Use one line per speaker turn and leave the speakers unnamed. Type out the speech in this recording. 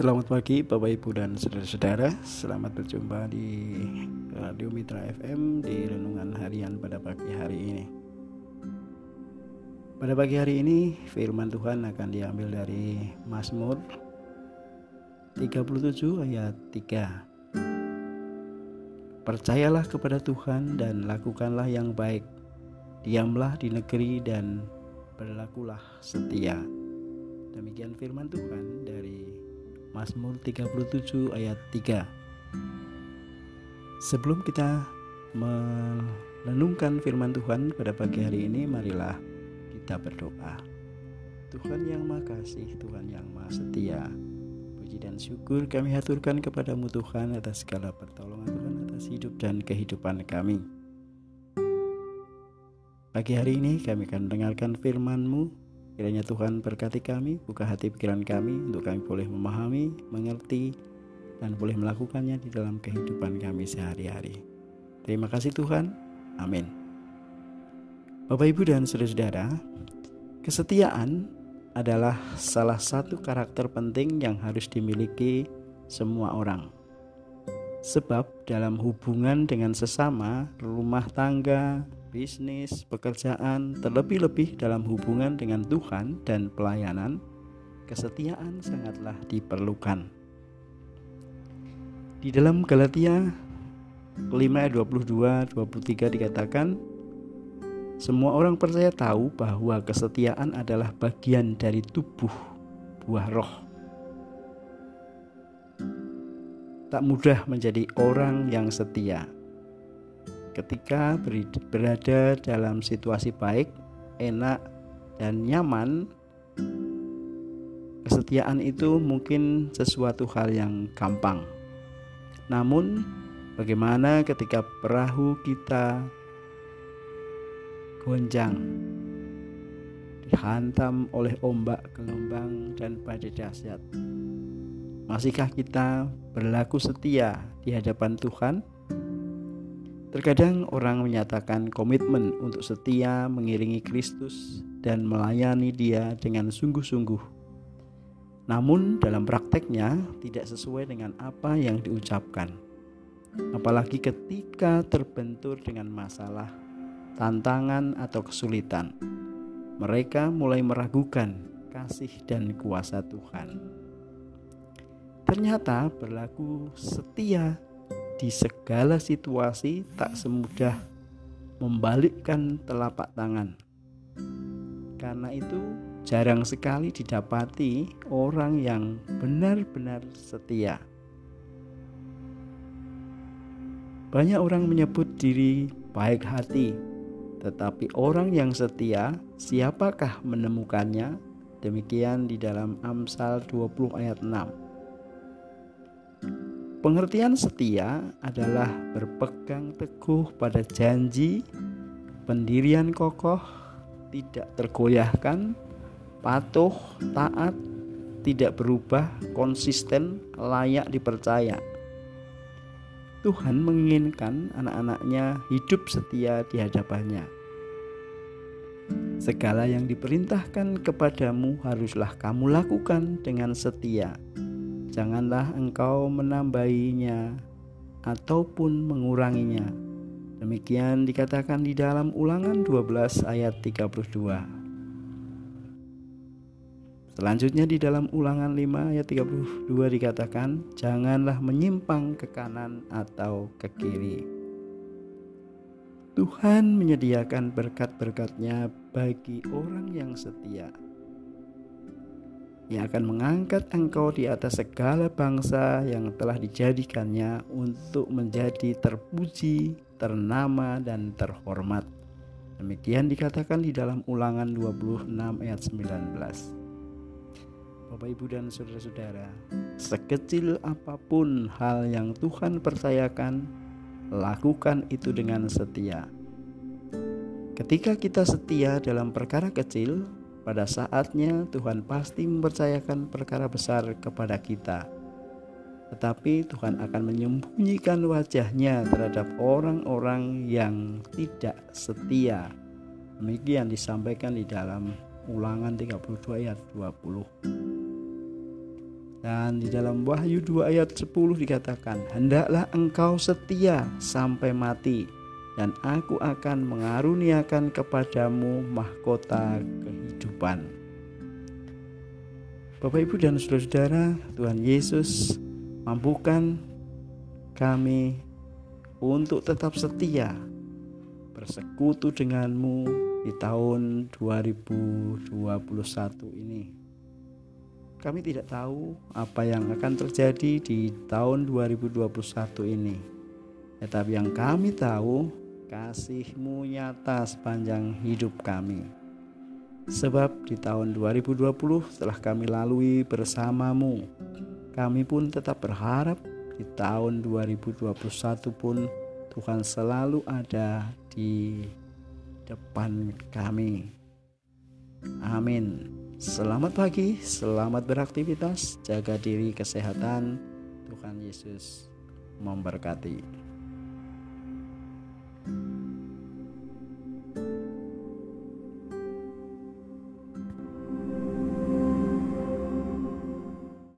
Selamat pagi Bapak Ibu dan saudara-saudara. Selamat berjumpa di Radio Mitra FM Di Renungan Harian pada pagi hari ini. Pada pagi hari ini firman Tuhan akan diambil dari Mazmur 37 ayat 3 Percayalah kepada Tuhan dan lakukanlah yang baik. Diamlah di negeri dan berlakulah setia. Demikian firman Tuhan dari Mazmur 37 ayat 3 Sebelum kita merenungkan firman Tuhan pada pagi hari ini Marilah kita berdoa. Tuhan yang Maha Kasih, Tuhan yang Maha Setia Puji dan syukur kami haturkan kepadamu Tuhan atas segala pertolongan Tuhan atas hidup dan kehidupan kami. Pagi hari ini kami akan mendengarkan firman-Mu Kiranya Tuhan berkati kami, buka hati pikiran kami untuk kami boleh memahami, mengerti, dan boleh melakukannya di dalam kehidupan kami sehari-hari. Terima kasih Tuhan. Amin. Bapak Ibu dan saudara-saudara, kesetiaan adalah salah satu karakter penting yang harus dimiliki semua orang. Sebab dalam hubungan dengan sesama, rumah tangga, bisnis, pekerjaan, terlebih-lebih dalam hubungan dengan Tuhan dan pelayanan, kesetiaan sangatlah diperlukan. Di dalam Galatia 5 ayat 22 23 dikatakan semua orang percaya tahu bahwa kesetiaan adalah bagian dari tubuh buah roh. Tak mudah menjadi orang yang setia ketika berada dalam situasi baik, enak, dan nyaman, kesetiaan itu mungkin sesuatu hal yang gampang. Namun, bagaimana ketika perahu kita gonjang, dihantam oleh ombak, gelombang, dan badai dahsyat? Masihkah kita berlaku setia di hadapan Tuhan? Terkadang orang menyatakan komitmen untuk setia mengiringi Kristus dan melayani Dia dengan sungguh-sungguh. Namun, dalam prakteknya tidak sesuai dengan apa yang diucapkan, apalagi ketika terbentur dengan masalah, tantangan, atau kesulitan. Mereka mulai meragukan kasih dan kuasa Tuhan. Ternyata berlaku setia di segala situasi tak semudah membalikkan telapak tangan. Karena itu, jarang sekali didapati orang yang benar-benar setia. Banyak orang menyebut diri baik hati, tetapi orang yang setia, siapakah menemukannya? Demikian di dalam Amsal 20 ayat 6. Pengertian setia adalah berpegang teguh pada janji, pendirian kokoh, tidak tergoyahkan, patuh, taat, tidak berubah, konsisten, layak dipercaya. Tuhan menginginkan anak-anaknya hidup setia di hadapannya. Segala yang diperintahkan kepadamu haruslah kamu lakukan dengan setia janganlah engkau menambahinya ataupun menguranginya. Demikian dikatakan di dalam Ulangan 12 ayat 32. Selanjutnya di dalam Ulangan 5 ayat 32 dikatakan, janganlah menyimpang ke kanan atau ke kiri. Tuhan menyediakan berkat-berkatnya bagi orang yang setia yang akan mengangkat engkau di atas segala bangsa yang telah dijadikannya untuk menjadi terpuji, ternama, dan terhormat. Demikian dikatakan di dalam ulangan 26 ayat 19. Bapak Ibu dan Saudara-saudara, sekecil apa pun hal yang Tuhan percayakan, lakukan itu dengan setia. Ketika kita setia dalam perkara kecil, pada saatnya Tuhan pasti mempercayakan perkara besar kepada kita. Tetapi Tuhan akan menyembunyikan wajahnya terhadap orang-orang yang tidak setia. Demikian disampaikan di dalam ulangan 32 ayat 20. Dan di dalam Wahyu 2 ayat 10 dikatakan, "Hendaklah engkau setia sampai mati, dan aku akan mengaruniakan kepadamu mahkota kehidupan." Bapak, Ibu, dan saudara-saudara, Tuhan Yesus mampukan kami untuk tetap setia bersekutu denganmu di tahun 2021 ini. Kami tidak tahu apa yang akan terjadi di tahun 2021 ini. Tetapi yang kami tahu, kasihmu nyata sepanjang hidup kami. Sebab di tahun 2020 setelah kami lalui bersamamu, kami pun tetap berharap di tahun 2021 pun Tuhan selalu ada di depan kami. Amin. Selamat pagi, selamat beraktivitas, jaga diri kesehatan. Tuhan Yesus memberkati.